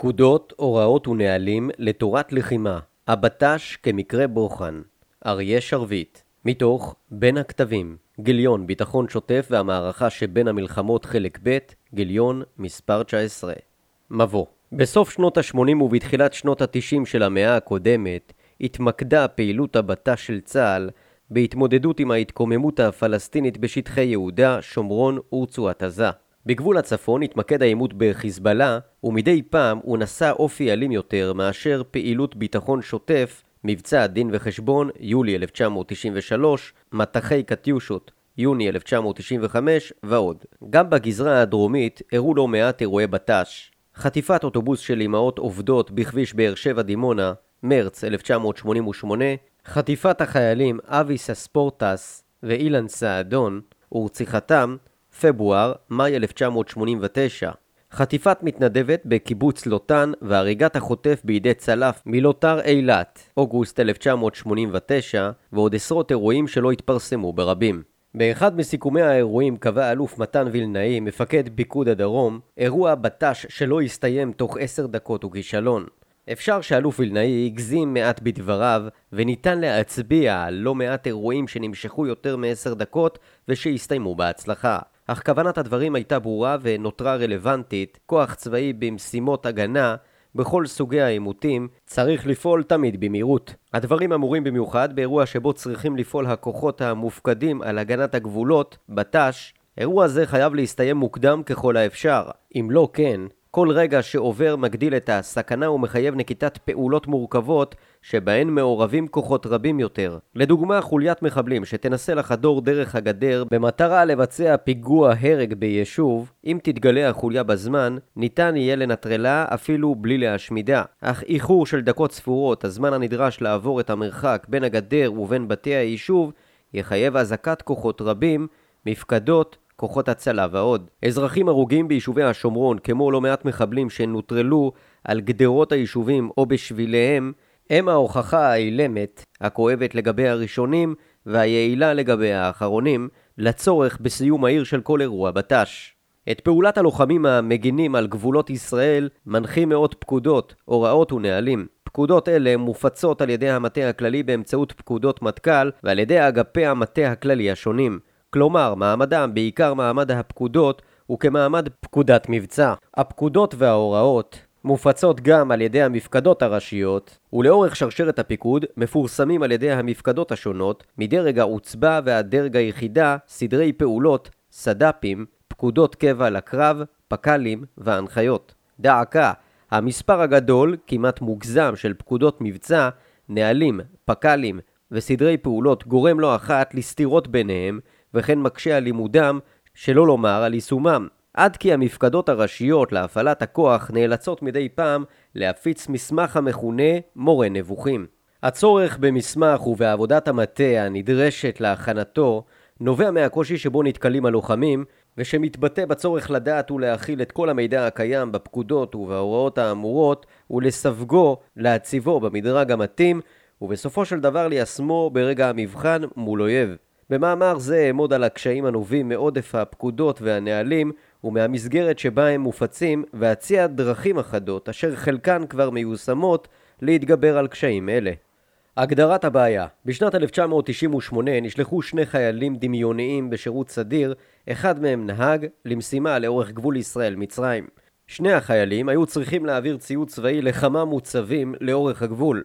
פקודות, הוראות ונהלים לתורת לחימה, הבט"ש כמקרה בוחן, אריה שרביט, מתוך בין הכתבים, גיליון ביטחון שוטף והמערכה שבין המלחמות חלק ב', גיליון מספר 19. מבוא בסוף שנות ה-80 ובתחילת שנות ה-90 של המאה הקודמת התמקדה פעילות הבט"ש של צה"ל בהתמודדות עם ההתקוממות הפלסטינית בשטחי יהודה, שומרון ורצועת עזה. בגבול הצפון התמקד העימות בחיזבאללה, ומדי פעם הוא נשא אופי אלים יותר מאשר פעילות ביטחון שוטף, מבצע דין וחשבון, יולי 1993, מטחי קטיושות, יוני 1995 ועוד. גם בגזרה הדרומית אירעו לא מעט אירועי בט"ש. חטיפת אוטובוס של אמהות עובדות בכביש באר שבע דימונה, מרץ 1988, חטיפת החיילים אבי סספורטס ואילן סעדון ורציחתם פברואר, מאי 1989. חטיפת מתנדבת בקיבוץ לוטן והריגת החוטף בידי צלף מלוטר אילת, אוגוסט 1989, ועוד עשרות אירועים שלא התפרסמו ברבים. באחד מסיכומי האירועים קבע אלוף מתן וילנאי, מפקד פיקוד הדרום, אירוע בט"ש שלא הסתיים תוך עשר דקות הוא כישלון. אפשר שאלוף וילנאי הגזים מעט בדבריו, וניתן להצביע על לא מעט אירועים שנמשכו יותר מעשר דקות ושהסתיימו בהצלחה. אך כוונת הדברים הייתה ברורה ונותרה רלוונטית, כוח צבאי במשימות הגנה בכל סוגי העימותים צריך לפעול תמיד במהירות. הדברים אמורים במיוחד באירוע שבו צריכים לפעול הכוחות המופקדים על הגנת הגבולות, בט"ש, אירוע זה חייב להסתיים מוקדם ככל האפשר. אם לא כן, כל רגע שעובר מגדיל את הסכנה ומחייב נקיטת פעולות מורכבות שבהן מעורבים כוחות רבים יותר. לדוגמה, חוליית מחבלים שתנסה לחדור דרך הגדר במטרה לבצע פיגוע הרג ביישוב, אם תתגלה החוליה בזמן, ניתן יהיה לנטרלה אפילו בלי להשמידה. אך איחור של דקות ספורות, הזמן הנדרש לעבור את המרחק בין הגדר ובין בתי היישוב, יחייב אזעקת כוחות רבים, מפקדות, כוחות הצלה ועוד. אזרחים הרוגים ביישובי השומרון, כמו לא מעט מחבלים שנוטרלו על גדרות היישובים או בשביליהם, הם ההוכחה האילמת, הכואבת לגבי הראשונים והיעילה לגבי האחרונים, לצורך בסיום מהיר של כל אירוע בט"ש. את פעולת הלוחמים המגינים על גבולות ישראל מנחים מאות פקודות, הוראות ונהלים. פקודות אלה מופצות על ידי המטה הכללי באמצעות פקודות מטכ"ל ועל ידי אגפי המטה הכללי השונים. כלומר, מעמדם, בעיקר מעמד הפקודות, הוא כמעמד פקודת מבצע. הפקודות וההוראות מופצות גם על ידי המפקדות הראשיות, ולאורך שרשרת הפיקוד מפורסמים על ידי המפקדות השונות, מדרג העוצבה ועד דרג היחידה, סדרי פעולות, סד"פים, פקודות קבע לקרב, פק"לים והנחיות. דעקה, המספר הגדול, כמעט מוגזם, של פקודות מבצע, נהלים, פק"לים וסדרי פעולות גורם לא אחת לסתירות ביניהם, וכן מקשה על לימודם, שלא לומר על יישומם. עד כי המפקדות הראשיות להפעלת הכוח נאלצות מדי פעם להפיץ מסמך המכונה מורה נבוכים. הצורך במסמך ובעבודת המטה הנדרשת להכנתו נובע מהקושי שבו נתקלים הלוחמים ושמתבטא בצורך לדעת ולהכיל את כל המידע הקיים בפקודות ובהוראות האמורות ולסווגו, להציבו במדרג המתאים ובסופו של דבר ליישמו ברגע המבחן מול אויב. במאמר זה אעמוד על הקשיים הנובעים מעודף הפקודות והנהלים ומהמסגרת שבה הם מופצים ואציע דרכים אחדות אשר חלקן כבר מיושמות להתגבר על קשיים אלה. הגדרת הבעיה בשנת 1998 נשלחו שני חיילים דמיוניים בשירות סדיר, אחד מהם נהג, למשימה לאורך גבול ישראל-מצרים. שני החיילים היו צריכים להעביר ציוד צבאי לכמה מוצבים לאורך הגבול.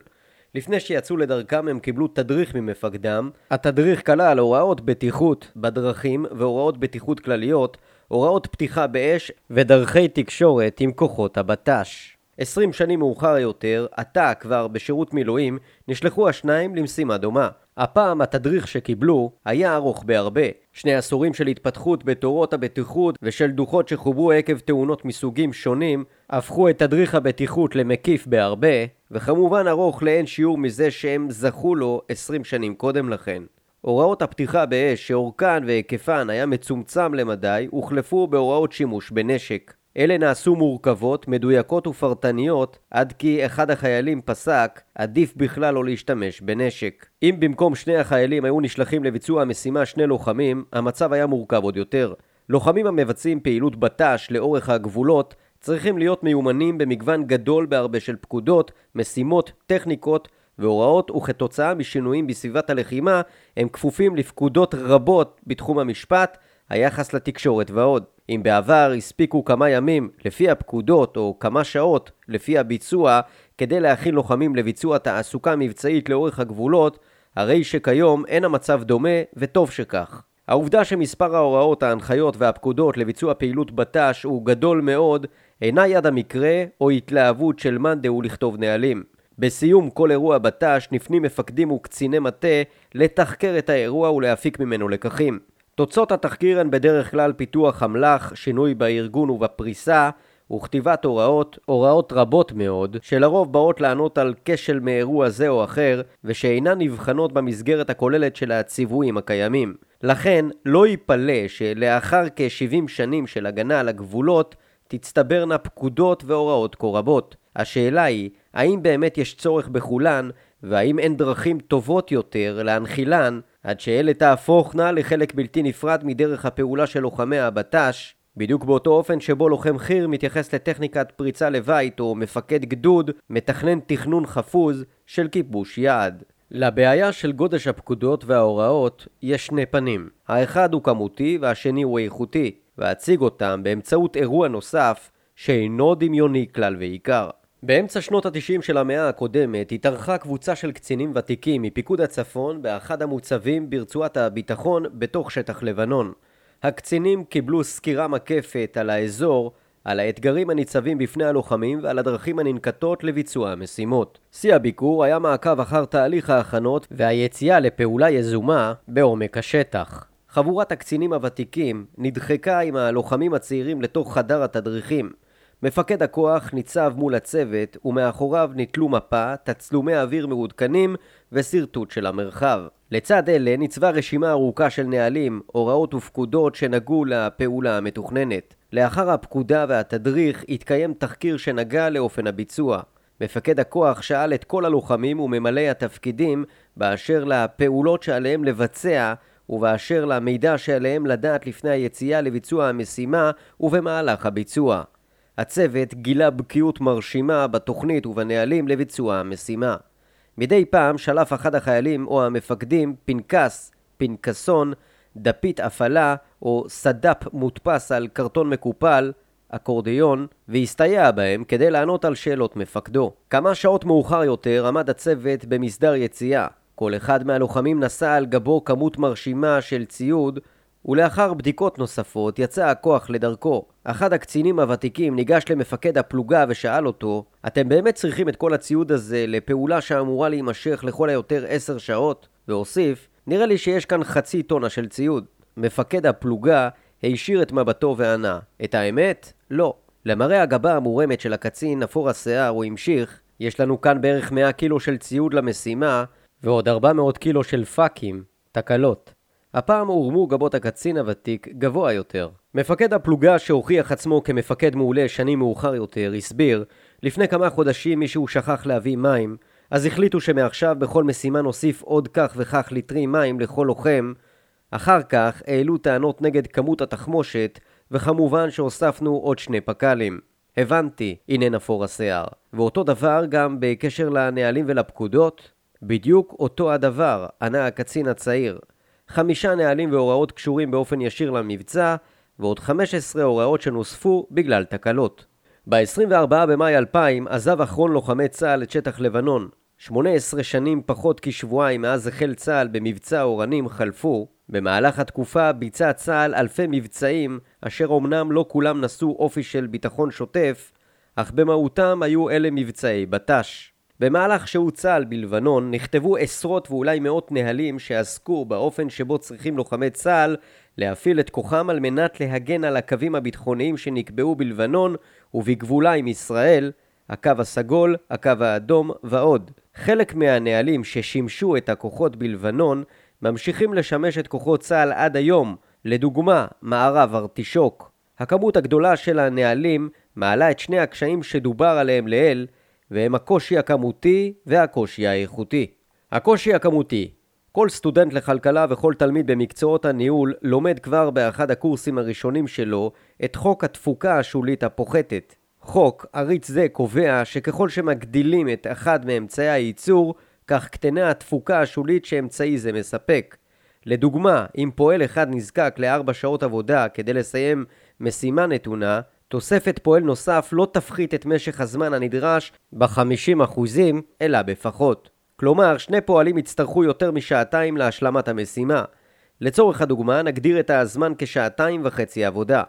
לפני שיצאו לדרכם הם קיבלו תדריך ממפקדם. התדריך כלל הוראות בטיחות בדרכים והוראות בטיחות כלליות, הוראות פתיחה באש ודרכי תקשורת עם כוחות הבט"ש. עשרים שנים מאוחר יותר, עתה כבר בשירות מילואים, נשלחו השניים למשימה דומה. הפעם התדריך שקיבלו היה ארוך בהרבה. שני עשורים של התפתחות בתורות הבטיחות ושל דוחות שחוברו עקב תאונות מסוגים שונים, הפכו את תדריך הבטיחות למקיף בהרבה, וכמובן ארוך לאין שיעור מזה שהם זכו לו עשרים שנים קודם לכן. הוראות הפתיחה באש שאורכן והיקפן היה מצומצם למדי, הוחלפו בהוראות שימוש בנשק. אלה נעשו מורכבות, מדויקות ופרטניות, עד כי אחד החיילים פסק, עדיף בכלל לא להשתמש בנשק. אם במקום שני החיילים היו נשלחים לביצוע המשימה שני לוחמים, המצב היה מורכב עוד יותר. לוחמים המבצעים פעילות בט"ש לאורך הגבולות צריכים להיות מיומנים במגוון גדול בהרבה של פקודות, משימות, טכניקות והוראות, וכתוצאה משינויים בסביבת הלחימה, הם כפופים לפקודות רבות בתחום המשפט, היחס לתקשורת ועוד. אם בעבר הספיקו כמה ימים לפי הפקודות או כמה שעות לפי הביצוע כדי להכין לוחמים לביצוע תעסוקה מבצעית לאורך הגבולות, הרי שכיום אין המצב דומה וטוב שכך. העובדה שמספר ההוראות, ההנחיות והפקודות לביצוע פעילות בט"ש הוא גדול מאוד אינה יד המקרה או התלהבות של מאן דהוא לכתוב נהלים. בסיום כל אירוע בט"ש נפנים מפקדים וקציני מטה לתחקר את האירוע ולהפיק ממנו לקחים. תוצאות התחקיר הן בדרך כלל פיתוח אמל"ח, שינוי בארגון ובפריסה, וכתיבת הוראות, הוראות רבות מאוד, שלרוב באות לענות על כשל מאירוע זה או אחר, ושאינן נבחנות במסגרת הכוללת של הציוויים הקיימים. לכן, לא ייפלא שלאחר כ-70 שנים של הגנה על הגבולות, תצטברנה פקודות והוראות כה רבות. השאלה היא, האם באמת יש צורך בכולן, והאם אין דרכים טובות יותר להנחילן, עד שאלה תהפוכנה לחלק בלתי נפרד מדרך הפעולה של לוחמי הבט"ש, בדיוק באותו אופן שבו לוחם חי"ר מתייחס לטכניקת פריצה לבית או מפקד גדוד מתכנן תכנון חפוז של כיבוש יעד. לבעיה של גודש הפקודות וההוראות יש שני פנים. האחד הוא כמותי והשני הוא איכותי, ואציג אותם באמצעות אירוע נוסף שאינו דמיוני כלל ועיקר. באמצע שנות התשעים של המאה הקודמת התארחה קבוצה של קצינים ותיקים מפיקוד הצפון באחד המוצבים ברצועת הביטחון בתוך שטח לבנון. הקצינים קיבלו סקירה מקפת על האזור, על האתגרים הניצבים בפני הלוחמים ועל הדרכים הננקטות לביצוע המשימות. שיא הביקור היה מעקב אחר תהליך ההכנות והיציאה לפעולה יזומה בעומק השטח. חבורת הקצינים הוותיקים נדחקה עם הלוחמים הצעירים לתוך חדר התדריכים. מפקד הכוח ניצב מול הצוות ומאחוריו ניטלו מפה, תצלומי אוויר מעודכנים ושרטוט של המרחב. לצד אלה ניצבה רשימה ארוכה של נהלים, הוראות ופקודות שנגעו לפעולה המתוכננת. לאחר הפקודה והתדריך התקיים תחקיר שנגע לאופן הביצוע. מפקד הכוח שאל את כל הלוחמים וממלאי התפקידים באשר לפעולות שעליהם לבצע ובאשר למידע שעליהם לדעת לפני היציאה לביצוע המשימה ובמהלך הביצוע. הצוות גילה בקיאות מרשימה בתוכנית ובנהלים לביצוע המשימה. מדי פעם שלף אחד החיילים או המפקדים פנקס, פנקסון, דפית הפעלה או סד"פ מודפס על קרטון מקופל, אקורדיון, והסתייע בהם כדי לענות על שאלות מפקדו. כמה שעות מאוחר יותר עמד הצוות במסדר יציאה. כל אחד מהלוחמים נשא על גבו כמות מרשימה של ציוד ולאחר בדיקות נוספות יצא הכוח לדרכו. אחד הקצינים הוותיקים ניגש למפקד הפלוגה ושאל אותו אתם באמת צריכים את כל הציוד הזה לפעולה שאמורה להימשך לכל היותר עשר שעות? והוסיף נראה לי שיש כאן חצי טונה של ציוד. מפקד הפלוגה הישיר את מבטו וענה את האמת? לא. למראה הגבה המורמת של הקצין אפור השיער הוא המשיך יש לנו כאן בערך 100 קילו של ציוד למשימה ועוד 400 קילו של פאקים, תקלות. הפעם הורמו גבות הקצין הוותיק גבוה יותר. מפקד הפלוגה שהוכיח עצמו כמפקד מעולה שנים מאוחר יותר, הסביר לפני כמה חודשים מישהו שכח להביא מים, אז החליטו שמעכשיו בכל משימה נוסיף עוד כך וכך ליטרי מים לכל לוחם. אחר כך העלו טענות נגד כמות התחמושת, וכמובן שהוספנו עוד שני פק"לים. הבנתי, הנה נפור השיער. ואותו דבר גם בקשר לנהלים ולפקודות? בדיוק אותו הדבר, ענה הקצין הצעיר. חמישה נהלים והוראות קשורים באופן ישיר למבצע, ועוד 15 הוראות שנוספו בגלל תקלות. ב-24 במאי 2000 עזב אחרון לוחמי צה"ל את שטח לבנון. 18 שנים פחות כשבועיים מאז החל צה"ל במבצע אורנים חלפו. במהלך התקופה ביצע צה"ל אלפי מבצעים, אשר אמנם לא כולם נשאו אופי של ביטחון שוטף, אך במהותם היו אלה מבצעי בט"ש. במהלך שהות צה"ל בלבנון נכתבו עשרות ואולי מאות נהלים שעסקו באופן שבו צריכים לוחמי צה"ל להפעיל את כוחם על מנת להגן על הקווים הביטחוניים שנקבעו בלבנון ובגבולה עם ישראל, הקו הסגול, הקו האדום ועוד. חלק מהנהלים ששימשו את הכוחות בלבנון ממשיכים לשמש את כוחות צה"ל עד היום, לדוגמה, מערב ארטישוק. הכמות הגדולה של הנהלים מעלה את שני הקשיים שדובר עליהם לעיל, והם הקושי הכמותי והקושי האיכותי. הקושי הכמותי כל סטודנט לכלכלה וכל תלמיד במקצועות הניהול לומד כבר באחד הקורסים הראשונים שלו את חוק התפוקה השולית הפוחתת. חוק עריץ זה קובע שככל שמגדילים את אחד מאמצעי הייצור, כך קטנה התפוקה השולית שאמצעי זה מספק. לדוגמה, אם פועל אחד נזקק לארבע שעות עבודה כדי לסיים משימה נתונה, תוספת פועל נוסף לא תפחית את משך הזמן הנדרש ב-50% אלא בפחות. כלומר, שני פועלים יצטרכו יותר משעתיים להשלמת המשימה. לצורך הדוגמה, נגדיר את הזמן כשעתיים וחצי עבודה.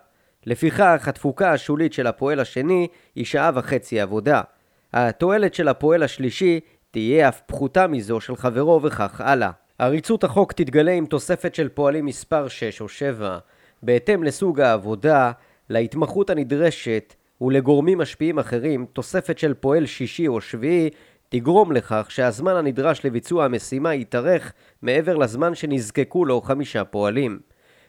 לפיכך, התפוקה השולית של הפועל השני היא שעה וחצי עבודה. התועלת של הפועל השלישי תהיה אף פחותה מזו של חברו וכך הלאה. עריצות החוק תתגלה עם תוספת של פועלים מספר 6 או 7, בהתאם לסוג העבודה, להתמחות הנדרשת ולגורמים משפיעים אחרים, תוספת של פועל שישי או שביעי תגרום לכך שהזמן הנדרש לביצוע המשימה יתארך מעבר לזמן שנזקקו לו חמישה פועלים.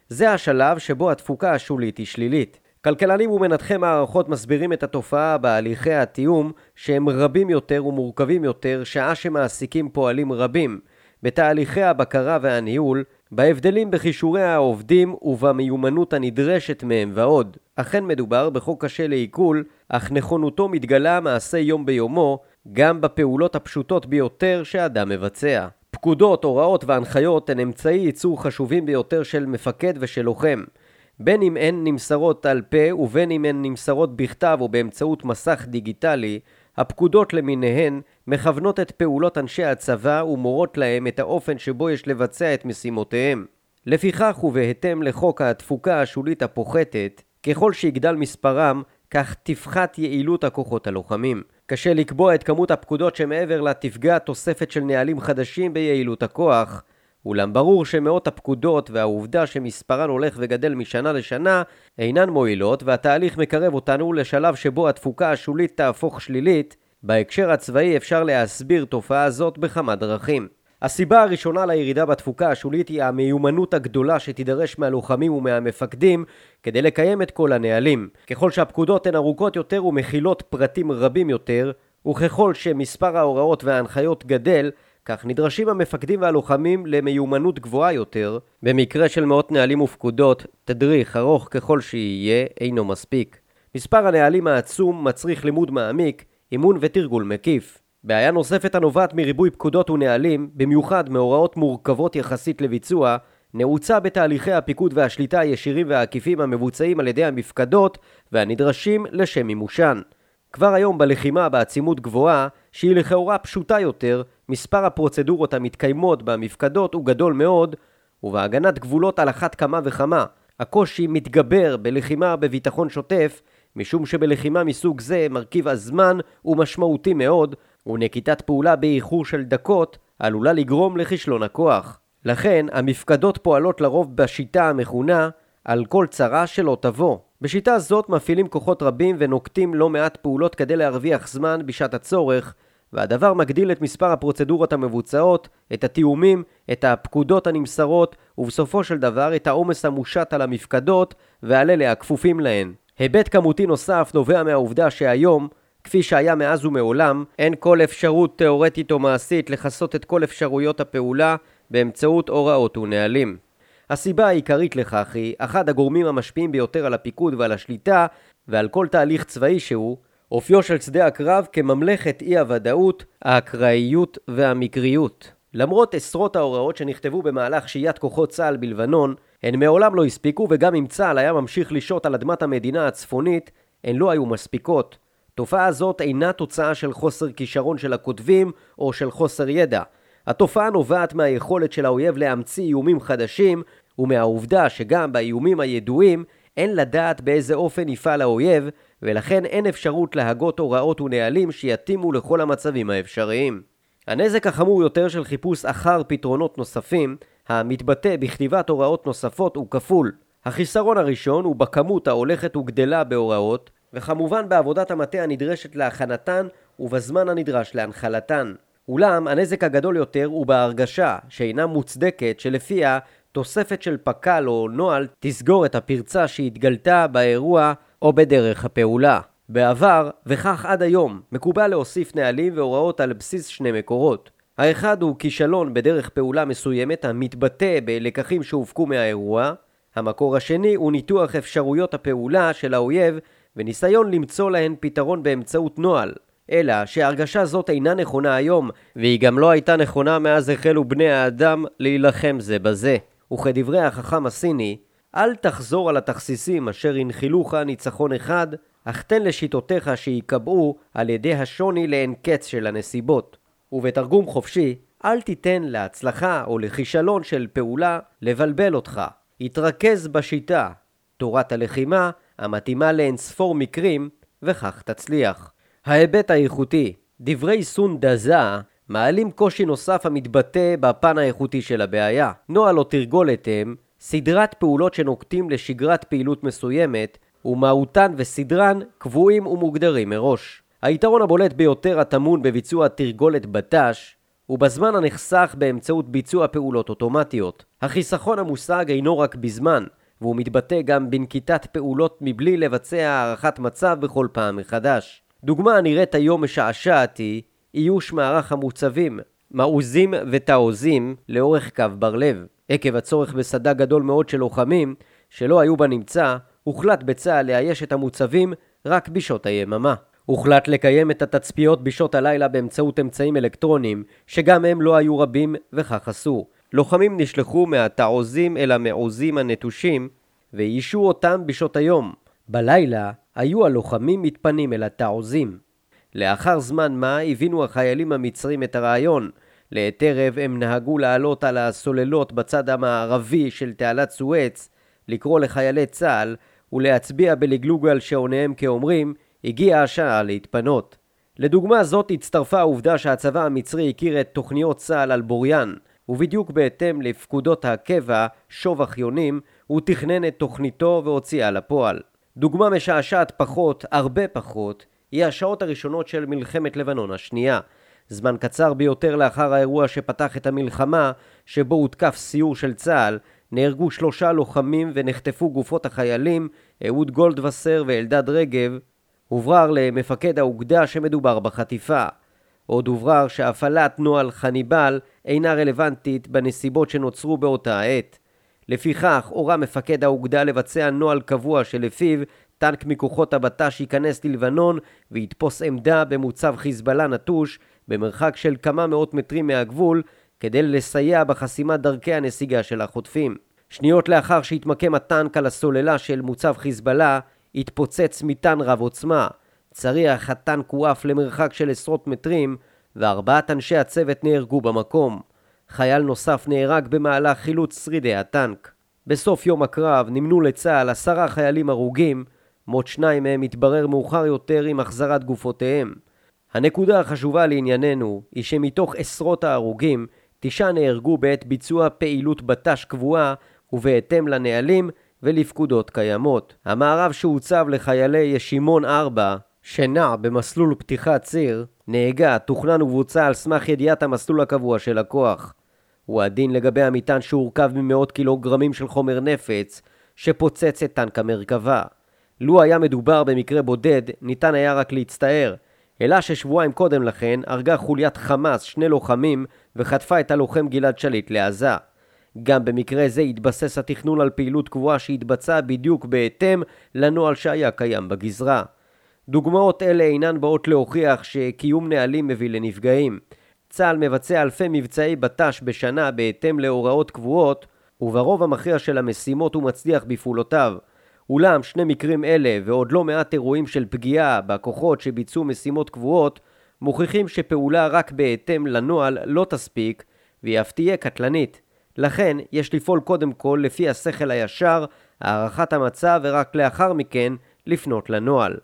זה השלב שבו התפוקה השולית היא שלילית. כלכלנים ומנתחי מערכות מסבירים את התופעה בהליכי התיאום שהם רבים יותר ומורכבים יותר שעה שמעסיקים פועלים רבים, בתהליכי הבקרה והניהול, בהבדלים בכישורי העובדים ובמיומנות הנדרשת מהם ועוד. אכן מדובר בחוק קשה לעיכול, אך נכונותו מתגלה מעשה יום ביומו גם בפעולות הפשוטות ביותר שאדם מבצע. פקודות, הוראות והנחיות הן אמצעי ייצור חשובים ביותר של מפקד ושל לוחם. בין אם הן נמסרות על פה ובין אם הן נמסרות בכתב או באמצעות מסך דיגיטלי, הפקודות למיניהן מכוונות את פעולות אנשי הצבא ומורות להם את האופן שבו יש לבצע את משימותיהם. לפיכך ובהתאם לחוק התפוקה השולית הפוחתת, ככל שיגדל מספרם, כך תפחת יעילות הכוחות הלוחמים. קשה לקבוע את כמות הפקודות שמעבר לה תפגע תוספת של נהלים חדשים ביעילות הכוח, אולם ברור שמאות הפקודות והעובדה שמספרן הולך וגדל משנה לשנה אינן מועילות והתהליך מקרב אותנו לשלב שבו התפוקה השולית תהפוך שלילית בהקשר הצבאי אפשר להסביר תופעה זאת בכמה דרכים. הסיבה הראשונה לירידה בתפוקה השולית היא המיומנות הגדולה שתידרש מהלוחמים ומהמפקדים כדי לקיים את כל הנהלים. ככל שהפקודות הן ארוכות יותר ומכילות פרטים רבים יותר, וככל שמספר ההוראות וההנחיות גדל, כך נדרשים המפקדים והלוחמים למיומנות גבוהה יותר. במקרה של מאות נהלים ופקודות, תדריך ארוך ככל שיהיה אינו מספיק. מספר הנהלים העצום מצריך לימוד מעמיק, אימון ותרגול מקיף. בעיה נוספת הנובעת מריבוי פקודות ונהלים, במיוחד מהוראות מורכבות יחסית לביצוע, נעוצה בתהליכי הפיקוד והשליטה הישירים והעקיפים המבוצעים על ידי המפקדות והנדרשים לשם מימושן. כבר היום בלחימה בעצימות גבוהה, שהיא לכאורה פשוטה יותר, מספר הפרוצדורות המתקיימות במפקדות הוא גדול מאוד, ובהגנת גבולות על אחת כמה וכמה. הקושי מתגבר בלחימה בביטחון שוטף, משום שבלחימה מסוג זה מרכיב הזמן הוא משמעותי מאוד, ונקיטת פעולה באיחור של דקות עלולה לגרום לכישלון הכוח. לכן, המפקדות פועלות לרוב בשיטה המכונה על כל צרה שלא תבוא. בשיטה זאת מפעילים כוחות רבים ונוקטים לא מעט פעולות כדי להרוויח זמן בשעת הצורך, והדבר מגדיל את מספר הפרוצדורות המבוצעות, את התיאומים, את הפקודות הנמסרות, ובסופו של דבר את העומס המושת על המפקדות ועל אלה הכפופים להן. היבט כמותי נוסף נובע מהעובדה שהיום, כפי שהיה מאז ומעולם, אין כל אפשרות תאורטית או מעשית לכסות את כל אפשרויות הפעולה באמצעות הוראות ונהלים. הסיבה העיקרית לכך היא אחד הגורמים המשפיעים ביותר על הפיקוד ועל השליטה ועל כל תהליך צבאי שהוא, אופיו של שדה הקרב כממלכת אי הוודאות, האקראיות והמקריות. למרות עשרות ההוראות שנכתבו במהלך שהיית כוחות צה"ל בלבנון, הן מעולם לא הספיקו וגם אם צה"ל היה ממשיך לשהות על אדמת המדינה הצפונית, הן לא היו מספיקות. תופעה זאת אינה תוצאה של חוסר כישרון של הכותבים או של חוסר ידע. התופעה נובעת מהיכולת של האויב להמציא איומים חדשים ומהעובדה שגם באיומים הידועים אין לדעת באיזה אופן יפעל האויב ולכן אין אפשרות להגות הוראות ונהלים שיתאימו לכל המצבים האפשריים. הנזק החמור יותר של חיפוש אחר פתרונות נוספים, המתבטא בכתיבת הוראות נוספות, הוא כפול. החיסרון הראשון הוא בכמות ההולכת וגדלה בהוראות, וכמובן בעבודת המטה הנדרשת להכנתן ובזמן הנדרש להנחלתן. אולם הנזק הגדול יותר הוא בהרגשה, שאינה מוצדקת, שלפיה תוספת של פק"ל או נוהל תסגור את הפרצה שהתגלתה באירוע או בדרך הפעולה. בעבר, וכך עד היום, מקובל להוסיף נהלים והוראות על בסיס שני מקורות. האחד הוא כישלון בדרך פעולה מסוימת המתבטא בלקחים שהופקו מהאירוע. המקור השני הוא ניתוח אפשרויות הפעולה של האויב וניסיון למצוא להן פתרון באמצעות נוהל. אלא שהרגשה זאת אינה נכונה היום, והיא גם לא הייתה נכונה מאז החלו בני האדם להילחם זה בזה. וכדברי החכם הסיני, אל תחזור על התכסיסים אשר הנחילוך ניצחון אחד, אך תן לשיטותיך שייקבעו על ידי השוני לאין קץ של הנסיבות. ובתרגום חופשי, אל תיתן להצלחה או לכישלון של פעולה לבלבל אותך. התרכז בשיטה, תורת הלחימה, המתאימה לאין ספור מקרים, וכך תצליח. ההיבט האיכותי דברי סון דזה מעלים קושי נוסף המתבטא בפן האיכותי של הבעיה. נוהל או תרגולת הם סדרת פעולות שנוקטים לשגרת פעילות מסוימת, ומהותן וסדרן קבועים ומוגדרים מראש. היתרון הבולט ביותר הטמון בביצוע תרגולת בט"ש הוא בזמן הנחסך באמצעות ביצוע פעולות אוטומטיות. החיסכון המושג אינו רק בזמן, והוא מתבטא גם בנקיטת פעולות מבלי לבצע הערכת מצב בכל פעם מחדש. דוגמה הנראית היום משעשעת היא איוש מערך המוצבים, מעוזים ותעוזים לאורך קו בר לב. עקב הצורך בסד"כ גדול מאוד של לוחמים שלא היו בנמצא, הוחלט בצה"ל לאייש את המוצבים רק בשעות היממה. הוחלט לקיים את התצפיות בשעות הלילה באמצעות אמצעים אלקטרוניים, שגם הם לא היו רבים וכך עשו. לוחמים נשלחו מהתעוזים אל המעוזים הנטושים, ואיישו אותם בשעות היום. בלילה היו הלוחמים מתפנים אל התעוזים. לאחר זמן מה הבינו החיילים המצרים את הרעיון. לעת ערב הם נהגו לעלות על הסוללות בצד המערבי של תעלת סואץ, לקרוא לחיילי צה"ל ולהצביע בלגלוג על שעוניהם כאומרים, הגיעה השעה להתפנות. לדוגמה זאת הצטרפה העובדה שהצבא המצרי הכיר את תוכניות צה"ל על בוריין, ובדיוק בהתאם לפקודות הקבע, שוב אחיונים, הוא תכנן את תוכניתו והוציאה לפועל. דוגמה משעשעת פחות, הרבה פחות, היא השעות הראשונות של מלחמת לבנון השנייה. זמן קצר ביותר לאחר האירוע שפתח את המלחמה, שבו הותקף סיור של צה"ל, נהרגו שלושה לוחמים ונחטפו גופות החיילים, אהוד גולדווסר ואלדד רגב. הוברר למפקד האוגדה שמדובר בחטיפה. עוד הוברר שהפעלת נוהל חניבל אינה רלוונטית בנסיבות שנוצרו באותה העת. לפיכך הורה מפקד האוגדה לבצע נוהל קבוע שלפיו טנק מכוחות הבט"ש ייכנס ללבנון ויתפוס עמדה במוצב חיזבאללה נטוש במרחק של כמה מאות מטרים מהגבול כדי לסייע בחסימת דרכי הנסיגה של החוטפים. שניות לאחר שהתמקם הטנק על הסוללה של מוצב חיזבאללה, התפוצץ מטען רב עוצמה. צריח הטנק הועף למרחק של עשרות מטרים, וארבעת אנשי הצוות נהרגו במקום. חייל נוסף נהרג במהלך חילוץ שרידי הטנק. בסוף יום הקרב נמנו לצה"ל עשרה חיילים הרוגים, מות שניים מהם התברר מאוחר יותר עם החזרת גופותיהם. הנקודה החשובה לענייננו היא שמתוך עשרות ההרוגים, תשעה נהרגו בעת ביצוע פעילות בט"ש קבועה ובהתאם לנהלים ולפקודות קיימות. המערב שהוצב לחיילי ישימון 4, שנע במסלול פתיחת ציר, נהגה, תוכנן ובוצע על סמך ידיעת המסלול הקבוע של הכוח. הוא הדין לגבי המטען שהורכב ממאות קילוגרמים של חומר נפץ, שפוצץ את טנק המרכבה. לו היה מדובר במקרה בודד, ניתן היה רק להצטער, אלא ששבועיים קודם לכן הרגה חוליית חמאס שני לוחמים וחטפה את הלוחם גלעד שליט לעזה. גם במקרה זה התבסס התכנון על פעילות קבועה שהתבצעה בדיוק בהתאם לנוהל שהיה קיים בגזרה. דוגמאות אלה אינן באות להוכיח שקיום נהלים מביא לנפגעים. צה"ל מבצע אלפי מבצעי בט"ש בשנה בהתאם להוראות קבועות, וברוב המכריע של המשימות הוא מצליח בפעולותיו. אולם שני מקרים אלה ועוד לא מעט אירועים של פגיעה בכוחות שביצעו משימות קבועות מוכיחים שפעולה רק בהתאם לנוהל לא תספיק והיא אף תהיה קטלנית. לכן יש לפעול קודם כל לפי השכל הישר, הערכת המצב ורק לאחר מכן לפנות לנוהל.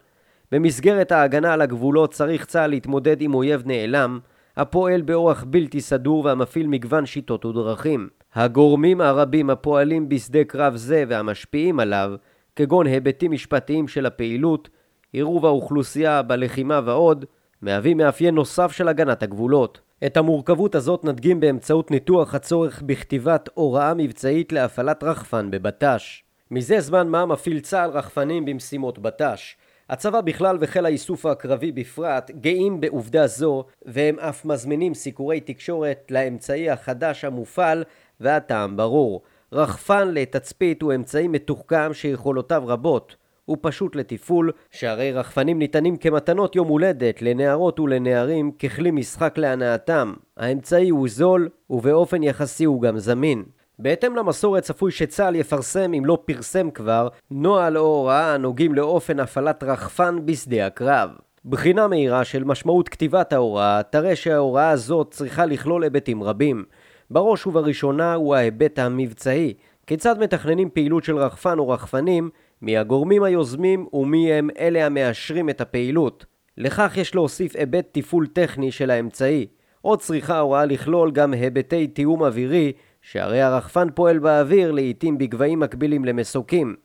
במסגרת ההגנה על הגבולות צריך צה"ל להתמודד עם אויב נעלם, הפועל באורח בלתי סדור והמפעיל מגוון שיטות ודרכים. הגורמים הרבים הפועלים בשדה קרב זה והמשפיעים עליו כגון היבטים משפטיים של הפעילות, עירוב האוכלוסייה בלחימה ועוד, מהווים מאפיין נוסף של הגנת הגבולות. את המורכבות הזאת נדגים באמצעות ניתוח הצורך בכתיבת הוראה מבצעית להפעלת רחפן בבט"ש. מזה זמן מה מפעיל צה"ל רחפנים במשימות בט"ש. הצבא בכלל וחיל האיסוף הקרבי בפרט גאים בעובדה זו והם אף מזמינים סיקורי תקשורת לאמצעי החדש המופעל והטעם ברור. רחפן לתצפית הוא אמצעי מתוחכם שיכולותיו רבות. ופשוט לתפעול, שהרי רחפנים ניתנים כמתנות יום הולדת לנערות ולנערים ככלי משחק להנאתם. האמצעי הוא זול, ובאופן יחסי הוא גם זמין. בהתאם למסורת צפוי שצה"ל יפרסם, אם לא פרסם כבר, נוהל או הוראה הנוגעים לאופן הפעלת רחפן בשדה הקרב. בחינה מהירה של משמעות כתיבת ההוראה תראה שההוראה הזאת צריכה לכלול היבטים רבים. בראש ובראשונה הוא ההיבט המבצעי, כיצד מתכננים פעילות של רחפן או רחפנים, מי הגורמים היוזמים ומי הם אלה המאשרים את הפעילות. לכך יש להוסיף היבט תפעול טכני של האמצעי. עוד צריכה ההוראה לכלול גם היבטי תיאום אווירי, שהרי הרחפן פועל באוויר לעיתים בגבהים מקבילים למסוקים.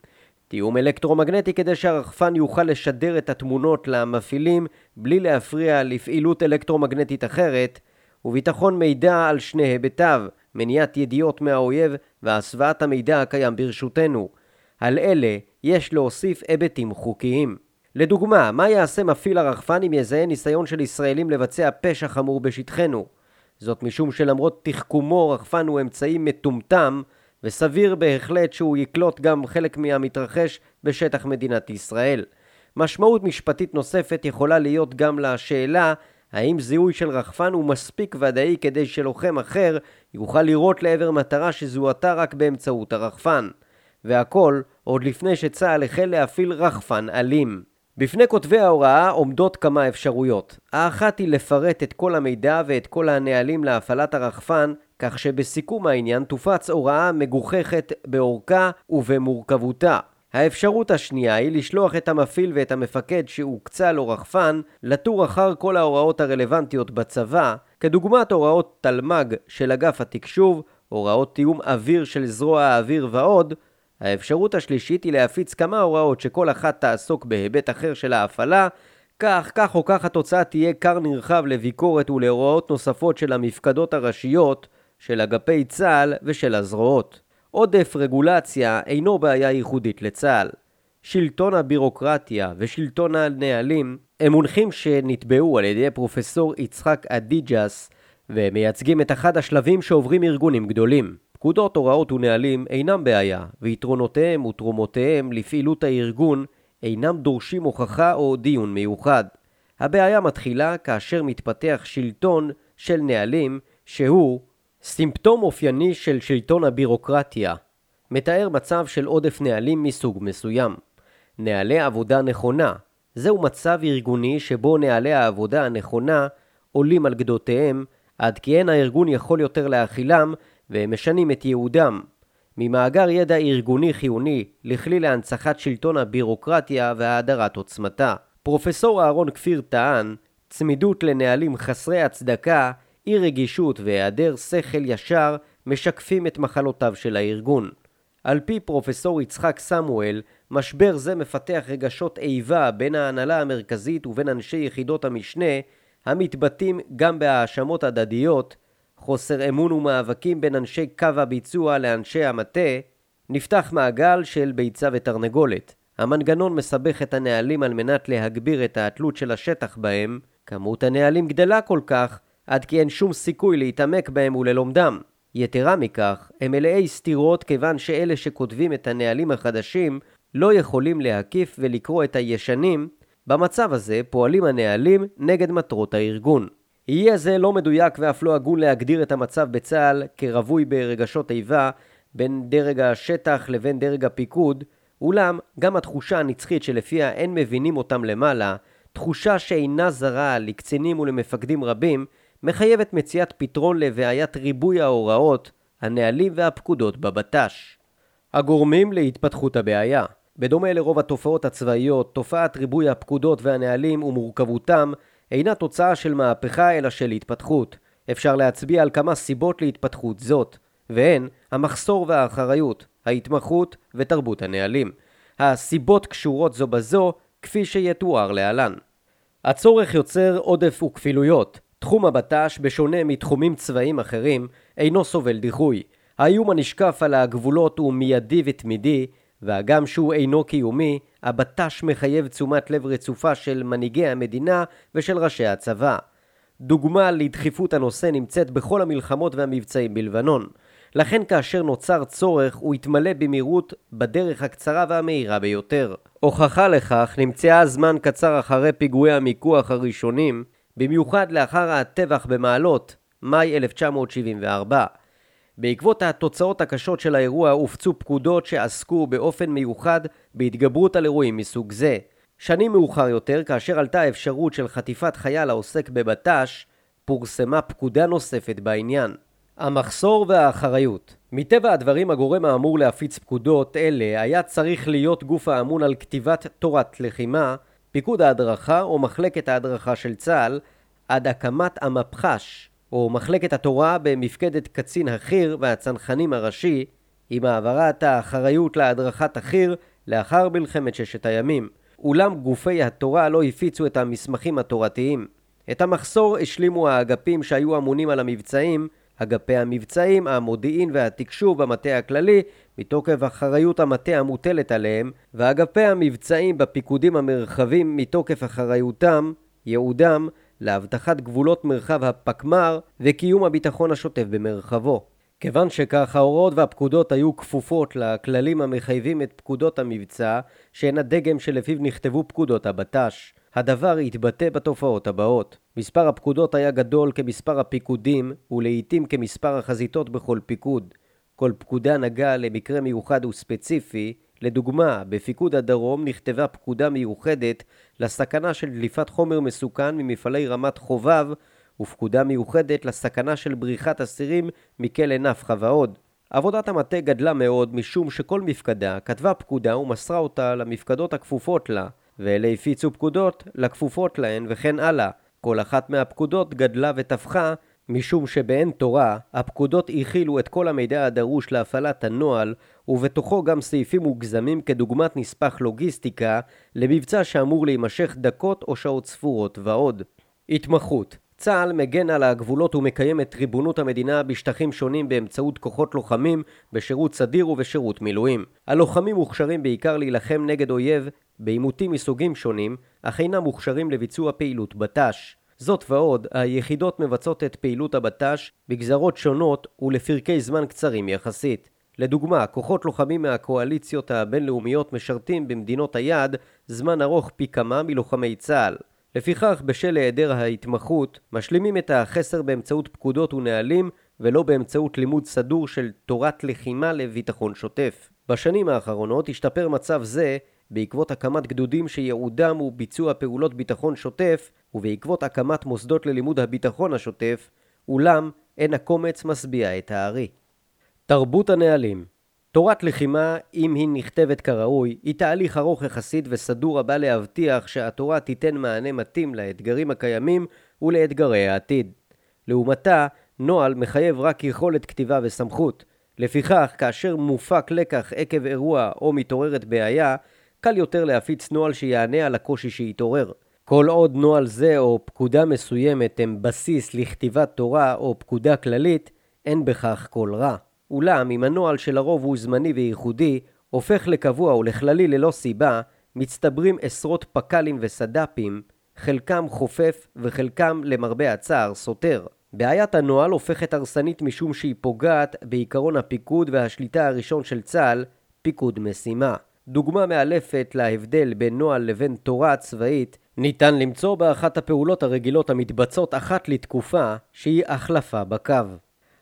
תיאום אלקטרומגנטי כדי שהרחפן יוכל לשדר את התמונות למפעילים בלי להפריע לפעילות אלקטרומגנטית אחרת, וביטחון מידע על שני היבטיו, מניעת ידיעות מהאויב והסוואת המידע הקיים ברשותנו. על אלה יש להוסיף היבטים חוקיים. לדוגמה, מה יעשה מפעיל הרחפן אם יזהה ניסיון של ישראלים לבצע פשע חמור בשטחנו? זאת משום שלמרות תחכומו רחפן הוא אמצעי מטומטם וסביר בהחלט שהוא יקלוט גם חלק מהמתרחש בשטח מדינת ישראל. משמעות משפטית נוספת יכולה להיות גם לשאלה האם זיהוי של רחפן הוא מספיק ודאי כדי שלוחם אחר יוכל לירות לעבר מטרה שזוהתה רק באמצעות הרחפן. והכל עוד לפני שצה"ל החל להפעיל רחפן אלים. בפני כותבי ההוראה עומדות כמה אפשרויות. האחת היא לפרט את כל המידע ואת כל הנהלים להפעלת הרחפן, כך שבסיכום העניין תופץ הוראה מגוחכת באורכה ובמורכבותה. האפשרות השנייה היא לשלוח את המפעיל ואת המפקד שהוקצה לו רחפן לתור אחר כל ההוראות הרלוונטיות בצבא, כדוגמת הוראות תלמ"ג של אגף התקשוב, הוראות תיאום אוויר של זרוע האוויר ועוד, האפשרות השלישית היא להפיץ כמה הוראות שכל אחת תעסוק בהיבט אחר של ההפעלה, כך, כך או כך התוצאה תהיה כר נרחב לביקורת ולהוראות נוספות של המפקדות הראשיות, של אגפי צה"ל ושל הזרועות. עודף רגולציה אינו בעיה ייחודית לצה"ל. שלטון הבירוקרטיה ושלטון הנהלים הם מונחים שנתבעו על ידי פרופסור יצחק אדיג'ס ומייצגים את אחד השלבים שעוברים ארגונים גדולים. פקודות, הוראות ונהלים אינם בעיה, ויתרונותיהם ותרומותיהם לפעילות הארגון אינם דורשים הוכחה או דיון מיוחד. הבעיה מתחילה כאשר מתפתח שלטון של נהלים שהוא סימפטום אופייני של שלטון הבירוקרטיה. מתאר מצב של עודף נהלים מסוג מסוים. נהלי עבודה נכונה זהו מצב ארגוני שבו נהלי העבודה הנכונה עולים על גדותיהם עד כי אין הארגון יכול יותר להכילם והם משנים את ייעודם ממאגר ידע ארגוני חיוני לכלי להנצחת שלטון הבירוקרטיה והאדרת עוצמתה. פרופסור אהרון כפיר טען, צמידות לנהלים חסרי הצדקה, אי רגישות והיעדר שכל ישר משקפים את מחלותיו של הארגון. על פי פרופסור יצחק סמואל, משבר זה מפתח רגשות איבה בין ההנהלה המרכזית ובין אנשי יחידות המשנה, המתבטאים גם בהאשמות הדדיות חוסר אמון ומאבקים בין אנשי קו הביצוע לאנשי המטה, נפתח מעגל של ביצה ותרנגולת. המנגנון מסבך את הנהלים על מנת להגביר את התלות של השטח בהם, כמות הנהלים גדלה כל כך, עד כי אין שום סיכוי להתעמק בהם וללומדם. יתרה מכך, הם מלאי סתירות כיוון שאלה שכותבים את הנהלים החדשים לא יכולים להקיף ולקרוא את הישנים, במצב הזה פועלים הנהלים נגד מטרות הארגון. יהיה זה לא מדויק ואף לא הגון להגדיר את המצב בצה"ל כרווי ברגשות איבה בין דרג השטח לבין דרג הפיקוד, אולם גם התחושה הנצחית שלפיה אין מבינים אותם למעלה, תחושה שאינה זרה לקצינים ולמפקדים רבים, מחייבת מציאת פתרון לבעיית ריבוי ההוראות, הנהלים והפקודות בבט"ש. הגורמים להתפתחות הבעיה בדומה לרוב התופעות הצבאיות, תופעת ריבוי הפקודות והנהלים ומורכבותם אינה תוצאה של מהפכה אלא של התפתחות. אפשר להצביע על כמה סיבות להתפתחות זאת, והן המחסור והאחריות, ההתמחות ותרבות הנהלים. הסיבות קשורות זו בזו, כפי שיתואר להלן. הצורך יוצר עודף וכפילויות. תחום הבט"ש, בשונה מתחומים צבאיים אחרים, אינו סובל דיחוי. האיום הנשקף על הגבולות הוא מיידי ותמידי, והגם שהוא אינו קיומי, הבט"ש מחייב תשומת לב רצופה של מנהיגי המדינה ושל ראשי הצבא. דוגמה לדחיפות הנושא נמצאת בכל המלחמות והמבצעים בלבנון. לכן כאשר נוצר צורך הוא יתמלא במהירות בדרך הקצרה והמהירה ביותר. הוכחה לכך נמצאה זמן קצר אחרי פיגועי המיקוח הראשונים, במיוחד לאחר הטבח במעלות, מאי 1974. בעקבות התוצאות הקשות של האירוע הופצו פקודות שעסקו באופן מיוחד בהתגברות על אירועים מסוג זה. שנים מאוחר יותר, כאשר עלתה האפשרות של חטיפת חייל העוסק בבט"ש, פורסמה פקודה נוספת בעניין. המחסור והאחריות מטבע הדברים הגורם האמור להפיץ פקודות אלה היה צריך להיות גוף האמון על כתיבת תורת לחימה, פיקוד ההדרכה או מחלקת ההדרכה של צה"ל, עד הקמת המפח"ש, או מחלקת התורה במפקדת קצין החי"ר והצנחנים הראשי, עם העברת האחריות להדרכת החי"ר לאחר מלחמת ששת הימים. אולם גופי התורה לא הפיצו את המסמכים התורתיים. את המחסור השלימו האגפים שהיו אמונים על המבצעים, אגפי המבצעים, המודיעין והתקשוב במטה הכללי, מתוקף אחריות המטה המוטלת עליהם, ואגפי המבצעים בפיקודים המרחבים מתוקף אחריותם, ייעודם, לאבטחת גבולות מרחב הפקמ"ר וקיום הביטחון השוטף במרחבו. כיוון שכך ההוראות והפקודות היו כפופות לכללים המחייבים את פקודות המבצע, שהן הדגם שלפיו נכתבו פקודות הבט"ש. הדבר התבטא בתופעות הבאות. מספר הפקודות היה גדול כמספר הפיקודים, ולעיתים כמספר החזיתות בכל פיקוד. כל פקודה נגעה למקרה מיוחד וספציפי, לדוגמה, בפיקוד הדרום נכתבה פקודה מיוחדת לסכנה של דליפת חומר מסוכן ממפעלי רמת חובב ופקודה מיוחדת לסכנה של בריחת אסירים מכלא נפחא ועוד. עבודת המטה גדלה מאוד משום שכל מפקדה כתבה פקודה ומסרה אותה למפקדות הכפופות לה, ואלה הפיצו פקודות לכפופות להן וכן הלאה. כל אחת מהפקודות גדלה ותפחה משום שבאין תורה, הפקודות הכילו את כל המידע הדרוש להפעלת הנוהל, ובתוכו גם סעיפים מוגזמים כדוגמת נספח לוגיסטיקה, למבצע שאמור להימשך דקות או שעות ספורות ועוד. התמחות צה"ל מגן על הגבולות ומקיים את ריבונות המדינה בשטחים שונים באמצעות כוחות לוחמים בשירות סדיר ובשירות מילואים. הלוחמים מוכשרים בעיקר להילחם נגד אויב בעימותים מסוגים שונים, אך אינם מוכשרים לביצוע פעילות בט"ש. זאת ועוד, היחידות מבצעות את פעילות הבט"ש בגזרות שונות ולפרקי זמן קצרים יחסית. לדוגמה, כוחות לוחמים מהקואליציות הבינלאומיות משרתים במדינות היעד זמן ארוך פי כמה מלוחמי צה"ל. לפיכך, בשל היעדר ההתמחות, משלימים את החסר באמצעות פקודות ונהלים ולא באמצעות לימוד סדור של תורת לחימה לביטחון שוטף. בשנים האחרונות השתפר מצב זה בעקבות הקמת גדודים שייעודם הוא ביצוע פעולות ביטחון שוטף ובעקבות הקמת מוסדות ללימוד הביטחון השוטף, אולם אין הקומץ משביע את הארי. תרבות הנהלים תורת לחימה, אם היא נכתבת כראוי, היא תהליך ארוך יחסית וסדור הבא להבטיח שהתורה תיתן מענה מתאים לאתגרים הקיימים ולאתגרי העתיד. לעומתה, נוהל מחייב רק יכולת כתיבה וסמכות. לפיכך, כאשר מופק לקח עקב אירוע או מתעוררת בעיה, קל יותר להפיץ נוהל שיענה על הקושי שהתעורר. כל עוד נוהל זה או פקודה מסוימת הם בסיס לכתיבת תורה או פקודה כללית, אין בכך כל רע. אולם אם הנוהל שלרוב הוא זמני וייחודי, הופך לקבוע ולכללי ללא סיבה, מצטברים עשרות פק"לים וסד"פים, חלקם חופף וחלקם למרבה הצער סותר. בעיית הנוהל הופכת הרסנית משום שהיא פוגעת בעיקרון הפיקוד והשליטה הראשון של צה"ל, פיקוד משימה. דוגמה מאלפת להבדל בין נוהל לבין תורה צבאית ניתן למצוא באחת הפעולות הרגילות המתבצעות אחת לתקופה שהיא החלפה בקו.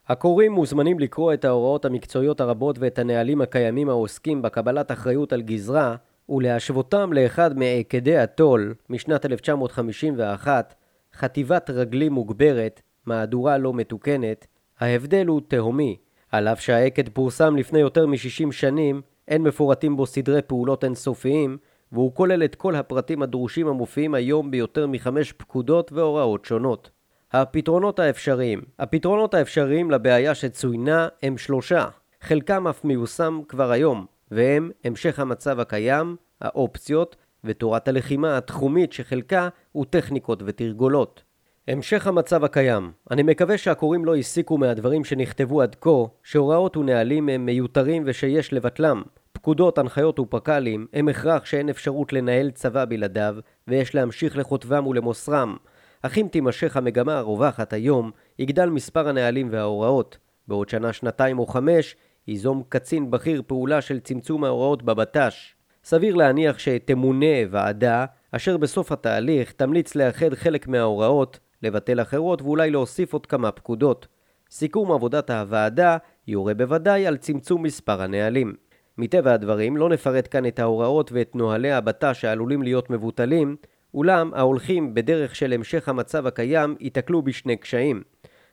הקוראים מוזמנים לקרוא את ההוראות המקצועיות הרבות ואת הנהלים הקיימים העוסקים בקבלת אחריות על גזרה ולהשוותם לאחד מעקדי התו"ל משנת 1951, חטיבת רגלים מוגברת, מהדורה לא מתוקנת, ההבדל הוא תהומי. על אף שהעקד פורסם לפני יותר מ-60 שנים, אין מפורטים בו סדרי פעולות אינסופיים, והוא כולל את כל הפרטים הדרושים המופיעים היום ביותר מחמש פקודות והוראות שונות. הפתרונות האפשריים הפתרונות האפשריים לבעיה שצוינה הם שלושה, חלקם אף מיושם כבר היום, והם המשך המצב הקיים, האופציות, ותורת הלחימה התחומית שחלקה הוא טכניקות ותרגולות. המשך המצב הקיים אני מקווה שהקוראים לא הסיקו מהדברים שנכתבו עד כה שהוראות ונהלים הם מיותרים ושיש לבטלם. פקודות, הנחיות ופק"לים הם הכרח שאין אפשרות לנהל צבא בלעדיו ויש להמשיך לכותבם ולמוסרם. אך אם תימשך המגמה הרווחת היום, יגדל מספר הנהלים וההוראות. בעוד שנה, שנתיים או חמש ייזום קצין בכיר פעולה של צמצום ההוראות בבט"ש. סביר להניח שתמונה ועדה אשר בסוף התהליך תמליץ לאחד חלק מההוראות, לבטל אחרות ואולי להוסיף עוד כמה פקודות. סיכום עבודת הוועדה יורה בוודאי על צמצום מספר הנהלים. מטבע הדברים לא נפרט כאן את ההוראות ואת נוהלי הבט"ש שעלולים להיות מבוטלים, אולם ההולכים בדרך של המשך המצב הקיים ייתקלו בשני קשיים.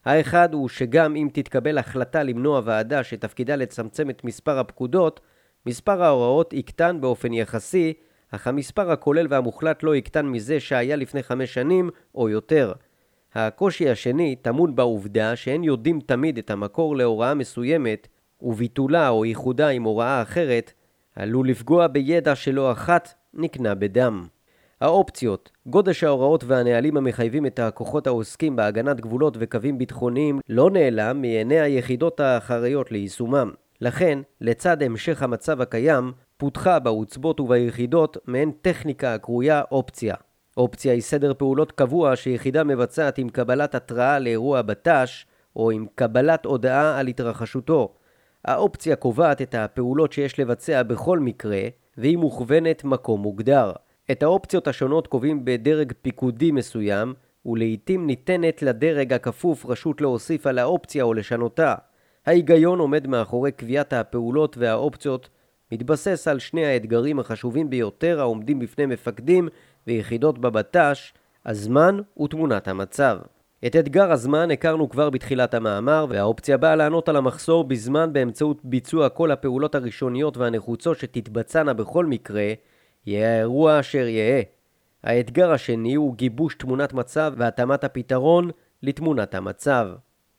האחד הוא שגם אם תתקבל החלטה למנוע ועדה שתפקידה לצמצם את מספר הפקודות, מספר ההוראות יקטן באופן יחסי, אך המספר הכולל והמוחלט לא יקטן מזה שהיה לפני חמש שנים או יותר. הקושי השני טמון בעובדה שאין יודעים תמיד את המקור להוראה מסוימת, וביטולה או איחודה עם הוראה אחרת עלול לפגוע בידע שלא אחת נקנה בדם. האופציות, גודש ההוראות והנהלים המחייבים את הכוחות העוסקים בהגנת גבולות וקווים ביטחוניים לא נעלם מעיני היחידות האחריות ליישומם. לכן, לצד המשך המצב הקיים, פותחה בעוצבות וביחידות מעין טכניקה הקרויה אופציה. אופציה היא סדר פעולות קבוע שיחידה מבצעת עם קבלת התראה לאירוע בט"ש או עם קבלת הודעה על התרחשותו. האופציה קובעת את הפעולות שיש לבצע בכל מקרה והיא מוכוונת מקום מוגדר. את האופציות השונות קובעים בדרג פיקודי מסוים ולעיתים ניתנת לדרג הכפוף רשות להוסיף על האופציה או לשנותה. ההיגיון עומד מאחורי קביעת הפעולות והאופציות מתבסס על שני האתגרים החשובים ביותר העומדים בפני מפקדים ויחידות בבט"ש, הזמן ותמונת המצב. את אתגר הזמן הכרנו כבר בתחילת המאמר, והאופציה באה לענות על המחסור בזמן באמצעות ביצוע כל הפעולות הראשוניות והנחוצות שתתבצענה בכל מקרה, יהיה האירוע אשר יהא. האתגר השני הוא גיבוש תמונת מצב והתאמת הפתרון לתמונת המצב.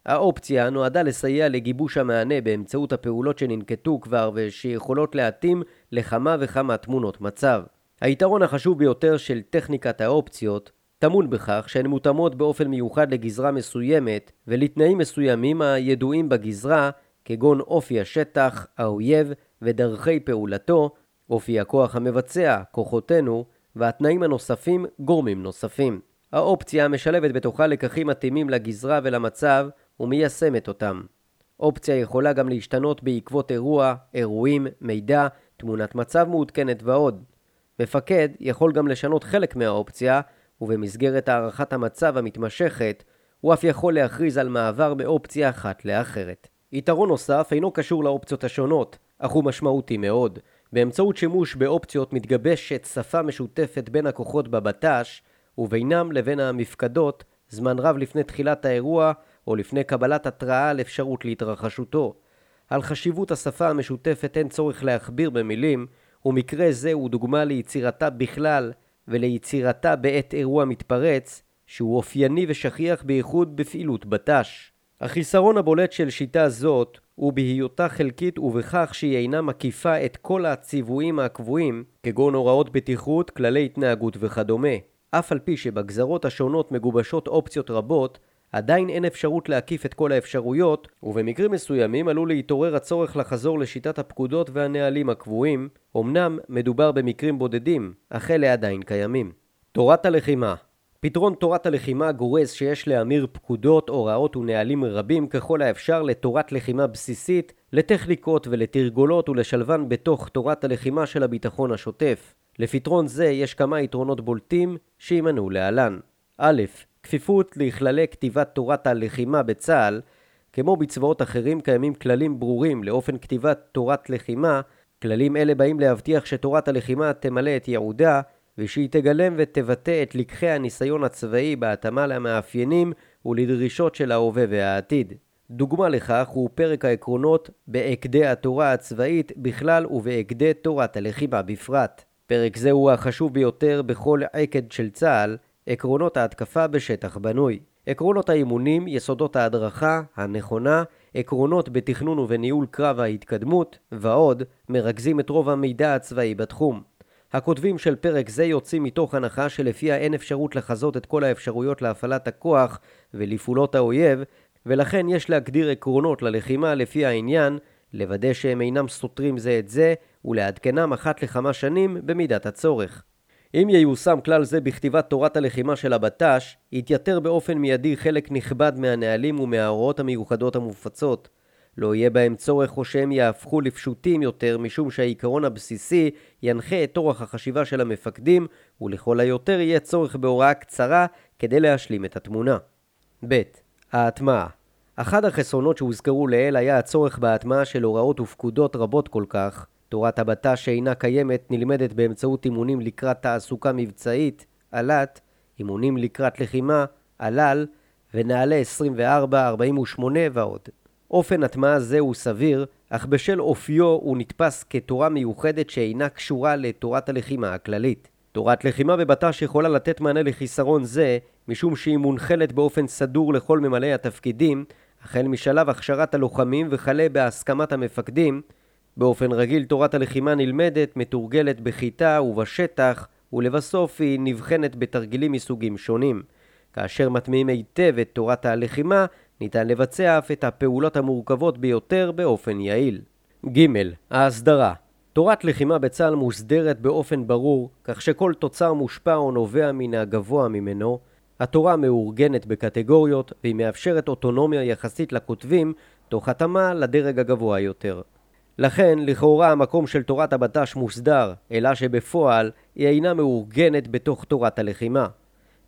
האופציה נועדה לסייע לגיבוש המענה באמצעות הפעולות שננקטו כבר ושיכולות להתאים לכמה וכמה תמונות מצב. היתרון החשוב ביותר של טכניקת האופציות טמון בכך שהן מותאמות באופן מיוחד לגזרה מסוימת ולתנאים מסוימים הידועים בגזרה כגון אופי השטח, האויב ודרכי פעולתו, אופי הכוח המבצע, כוחותינו, והתנאים הנוספים, גורמים נוספים. האופציה משלבת בתוכה לקחים מתאימים לגזרה ולמצב ומיישמת אותם. אופציה יכולה גם להשתנות בעקבות אירוע, אירועים, מידע, תמונת מצב מעודכנת ועוד. מפקד יכול גם לשנות חלק מהאופציה, ובמסגרת הערכת המצב המתמשכת, הוא אף יכול להכריז על מעבר מאופציה אחת לאחרת. יתרון נוסף אינו קשור לאופציות השונות, אך הוא משמעותי מאוד. באמצעות שימוש באופציות מתגבשת שפה משותפת בין הכוחות בבט"ש, ובינם לבין המפקדות, זמן רב לפני תחילת האירוע, או לפני קבלת התראה על אפשרות להתרחשותו. על חשיבות השפה המשותפת אין צורך להכביר במילים, ומקרה זה הוא דוגמה ליצירתה בכלל וליצירתה בעת אירוע מתפרץ, שהוא אופייני ושכיח בייחוד בפעילות בט"ש. החיסרון הבולט של שיטה זאת הוא בהיותה חלקית ובכך שהיא אינה מקיפה את כל הציוויים הקבועים, כגון הוראות בטיחות, כללי התנהגות וכדומה. אף על פי שבגזרות השונות מגובשות אופציות רבות, עדיין אין אפשרות להקיף את כל האפשרויות, ובמקרים מסוימים עלול להתעורר הצורך לחזור לשיטת הפקודות והנהלים הקבועים, אמנם מדובר במקרים בודדים, אך אלה עדיין קיימים. תורת הלחימה פתרון תורת הלחימה גורס שיש להמיר פקודות, הוראות ונהלים רבים ככל האפשר לתורת לחימה בסיסית, לטכניקות ולתרגולות ולשלבן בתוך תורת הלחימה של הביטחון השוטף. לפתרון זה יש כמה יתרונות בולטים שימנו להלן. א', כפיפות לכללי כתיבת תורת הלחימה בצה"ל, כמו בצבאות אחרים קיימים כללים ברורים לאופן כתיבת תורת לחימה, כללים אלה באים להבטיח שתורת הלחימה תמלא את ייעודה ושהיא תגלם ותבטא את לקחי הניסיון הצבאי בהתאמה למאפיינים ולדרישות של ההווה והעתיד. דוגמה לכך הוא פרק העקרונות בהקדי התורה הצבאית בכלל ובהקדי תורת הלחימה בפרט. פרק זה הוא החשוב ביותר בכל עקד של צה"ל, עקרונות ההתקפה בשטח בנוי. עקרונות האימונים, יסודות ההדרכה הנכונה, עקרונות בתכנון ובניהול קרב ההתקדמות, ועוד, מרכזים את רוב המידע הצבאי בתחום. הכותבים של פרק זה יוצאים מתוך הנחה שלפיה אין אפשרות לחזות את כל האפשרויות להפעלת הכוח ולפעולות האויב, ולכן יש להגדיר עקרונות ללחימה לפי העניין, לוודא שהם אינם סותרים זה את זה, ולעדכנם אחת לכמה שנים במידת הצורך. אם ייושם כלל זה בכתיבת תורת הלחימה של הבט"ש, יתייתר באופן מיידי חלק נכבד מהנהלים ומההוראות המיוחדות המופצות. לא יהיה בהם צורך או שהם יהפכו לפשוטים יותר, משום שהעיקרון הבסיסי ינחה את אורח החשיבה של המפקדים, ולכל היותר יהיה צורך בהוראה קצרה כדי להשלים את התמונה. ב. ההטמעה אחד החסרונות שהוזכרו לעיל היה הצורך בהטמעה של הוראות ופקודות רבות כל כך. תורת הבט"ש שאינה קיימת נלמדת באמצעות אימונים לקראת תעסוקה מבצעית, על"ת, אימונים לקראת לחימה, עלל, ונעלה 24, 48 ועוד. אופן הטמעה זה הוא סביר, אך בשל אופיו הוא נתפס כתורה מיוחדת שאינה קשורה לתורת הלחימה הכללית. תורת לחימה בבט"ש יכולה לתת מענה לחיסרון זה, משום שהיא מונחלת באופן סדור לכל ממלאי התפקידים, החל משלב הכשרת הלוחמים וכלה בהסכמת המפקדים. באופן רגיל תורת הלחימה נלמדת, מתורגלת בכיתה ובשטח, ולבסוף היא נבחנת בתרגילים מסוגים שונים. כאשר מטמיעים היטב את תורת הלחימה, ניתן לבצע אף את הפעולות המורכבות ביותר באופן יעיל. ג. ההסדרה תורת לחימה בצה"ל מוסדרת באופן ברור, כך שכל תוצר מושפע או נובע מן הגבוה ממנו. התורה מאורגנת בקטגוריות, והיא מאפשרת אוטונומיה יחסית לכותבים, תוך התאמה לדרג הגבוה יותר. לכן, לכאורה המקום של תורת הבט"ש מוסדר, אלא שבפועל היא אינה מאורגנת בתוך תורת הלחימה.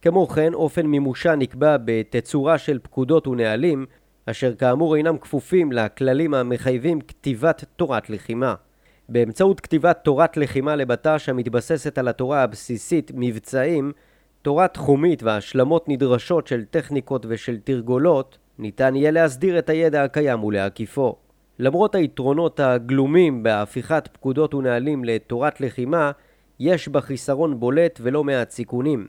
כמו כן, אופן מימושה נקבע בתצורה של פקודות ונהלים, אשר כאמור אינם כפופים לכללים המחייבים כתיבת תורת לחימה. באמצעות כתיבת תורת לחימה לבט"ש המתבססת על התורה הבסיסית מבצעים, תורה תחומית והשלמות נדרשות של טכניקות ושל תרגולות, ניתן יהיה להסדיר את הידע הקיים ולהקיפו. למרות היתרונות הגלומים בהפיכת פקודות ונהלים לתורת לחימה, יש בה חיסרון בולט ולא מעט סיכונים.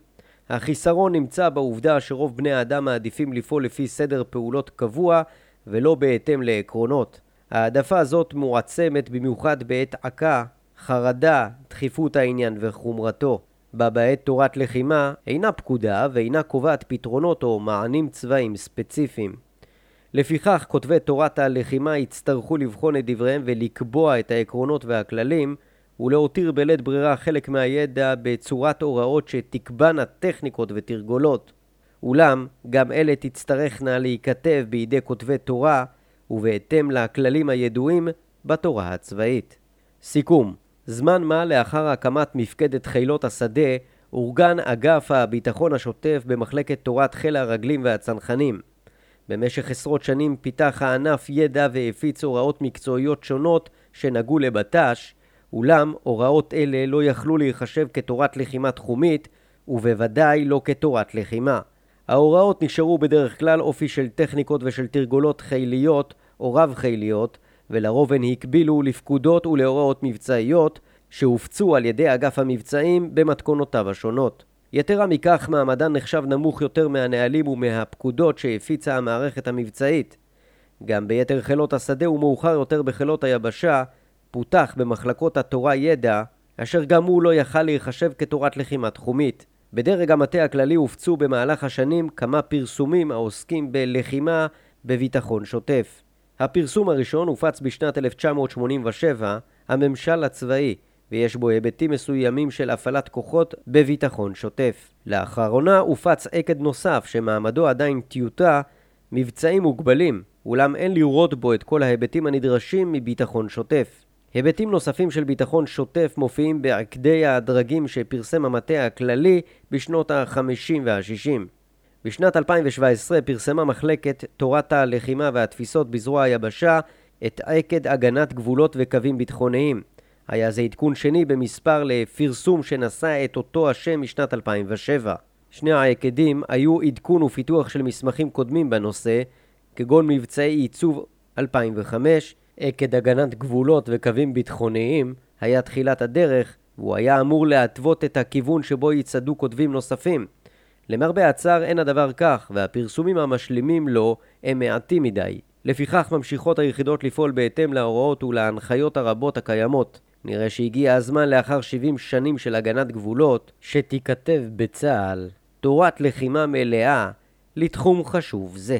החיסרון נמצא בעובדה שרוב בני האדם מעדיפים לפעול לפי סדר פעולות קבוע ולא בהתאם לעקרונות. העדפה הזאת מועצמת במיוחד בעת עקה, חרדה, דחיפות העניין וחומרתו. בה בעת תורת לחימה אינה פקודה ואינה קובעת פתרונות או מענים צבאיים ספציפיים. לפיכך כותבי תורת הלחימה יצטרכו לבחון את דבריהם ולקבוע את העקרונות והכללים ולהותיר בלית ברירה חלק מהידע בצורת הוראות שתקבענה טכניקות ותרגולות. אולם, גם אלה תצטרכנה להיכתב בידי כותבי תורה ובהתאם לכללים הידועים בתורה הצבאית. סיכום זמן מה לאחר הקמת מפקדת חילות השדה אורגן אגף הביטחון השוטף במחלקת תורת חיל הרגלים והצנחנים. במשך עשרות שנים פיתח הענף ידע והפיץ הוראות מקצועיות שונות שנגעו לבט"ש, אולם הוראות אלה לא יכלו להיחשב כתורת לחימה תחומית, ובוודאי לא כתורת לחימה. ההוראות נשארו בדרך כלל אופי של טכניקות ושל תרגולות חיליות או רב-חיליות, ולרוב הן הקבילו לפקודות ולהוראות מבצעיות שהופצו על ידי אגף המבצעים במתכונותיו השונות. יתרה מכך, מעמדן נחשב נמוך יותר מהנהלים ומהפקודות שהפיצה המערכת המבצעית. גם ביתר חילות השדה ומאוחר יותר בחילות היבשה, פותח במחלקות התורה ידע, אשר גם הוא לא יכל להיחשב כתורת לחימה תחומית. בדרג המטה הכללי הופצו במהלך השנים כמה פרסומים העוסקים בלחימה בביטחון שוטף. הפרסום הראשון הופץ בשנת 1987, הממשל הצבאי, ויש בו היבטים מסוימים של הפעלת כוחות בביטחון שוטף. לאחרונה הופץ עקד נוסף שמעמדו עדיין טיוטה, מבצעים מוגבלים, אולם אין לראות בו את כל ההיבטים הנדרשים מביטחון שוטף. היבטים נוספים של ביטחון שוטף מופיעים בעקדי הדרגים שפרסם המטה הכללי בשנות ה-50 וה-60. בשנת 2017 פרסמה מחלקת תורת הלחימה והתפיסות בזרוע היבשה את עקד הגנת גבולות וקווים ביטחוניים. היה זה עדכון שני במספר לפרסום שנשא את אותו השם משנת 2007. שני העקדים היו עדכון ופיתוח של מסמכים קודמים בנושא, כגון מבצעי עיצוב 2005, עקד הגנת גבולות וקווים ביטחוניים, היה תחילת הדרך, והוא היה אמור להתוות את הכיוון שבו יצעדו כותבים נוספים. למרבה הצער אין הדבר כך, והפרסומים המשלימים לו הם מעטים מדי. לפיכך ממשיכות היחידות לפעול בהתאם להוראות ולהנחיות הרבות הקיימות. נראה שהגיע הזמן לאחר 70 שנים של הגנת גבולות, שתיכתב בצה"ל תורת לחימה מלאה לתחום חשוב זה.